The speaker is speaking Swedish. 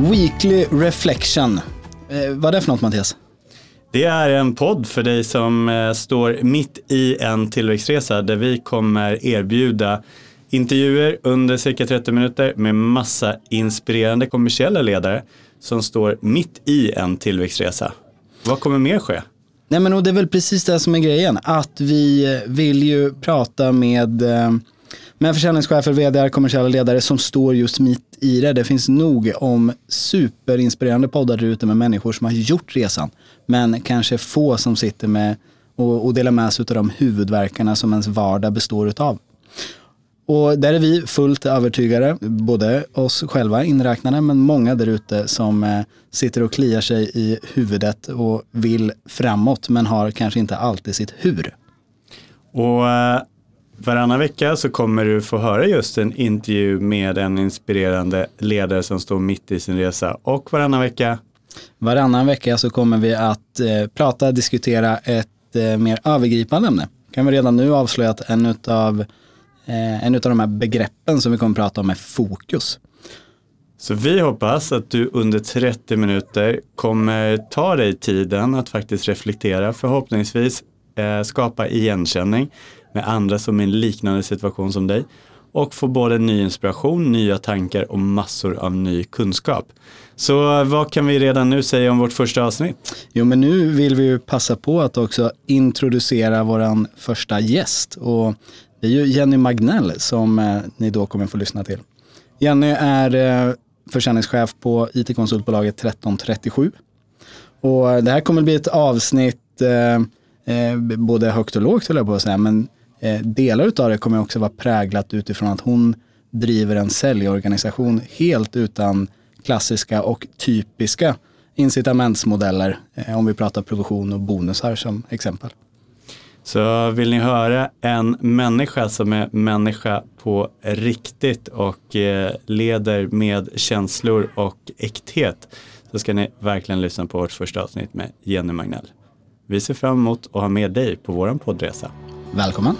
Weekly Reflection. Eh, vad är det för något Mattias? Det är en podd för dig som eh, står mitt i en tillväxtresa där vi kommer erbjuda intervjuer under cirka 30 minuter med massa inspirerande kommersiella ledare som står mitt i en tillväxtresa. Vad kommer mer ske? Nej men och det är väl precis det som är grejen, att vi eh, vill ju prata med eh, men försäljningschefer, vd, kommersiella ledare som står just mitt i det. Det finns nog om superinspirerande poddar där ute med människor som har gjort resan. Men kanske få som sitter med och, och delar med sig av de huvudverkarna som ens vardag består utav. Och där är vi fullt övertygade, både oss själva inräknade, men många där ute som eh, sitter och kliar sig i huvudet och vill framåt, men har kanske inte alltid sitt hur. Och eh, Varannan vecka så kommer du få höra just en intervju med en inspirerande ledare som står mitt i sin resa. Och varannan vecka? Varannan vecka så kommer vi att eh, prata, diskutera ett eh, mer övergripande ämne. Kan vi redan nu avslöja att en av eh, en av de här begreppen som vi kommer att prata om är fokus. Så vi hoppas att du under 30 minuter kommer ta dig tiden att faktiskt reflektera, förhoppningsvis eh, skapa igenkänning med andra som är i en liknande situation som dig och få både ny inspiration, nya tankar och massor av ny kunskap. Så vad kan vi redan nu säga om vårt första avsnitt? Jo, men nu vill vi ju passa på att också introducera vår första gäst och det är ju Jenny Magnell som eh, ni då kommer få lyssna till. Jenny är eh, försäljningschef på it-konsultbolaget 1337 och det här kommer bli ett avsnitt eh, eh, både högt och lågt höll jag på att säga, men Eh, delar av det kommer också vara präglat utifrån att hon driver en säljorganisation helt utan klassiska och typiska incitamentsmodeller, eh, om vi pratar provision och bonusar som exempel. Så vill ni höra en människa som är människa på riktigt och eh, leder med känslor och äkthet så ska ni verkligen lyssna på vårt första avsnitt med Jenny Magnell. Vi ser fram emot att ha med dig på vår poddresa. Välkommen!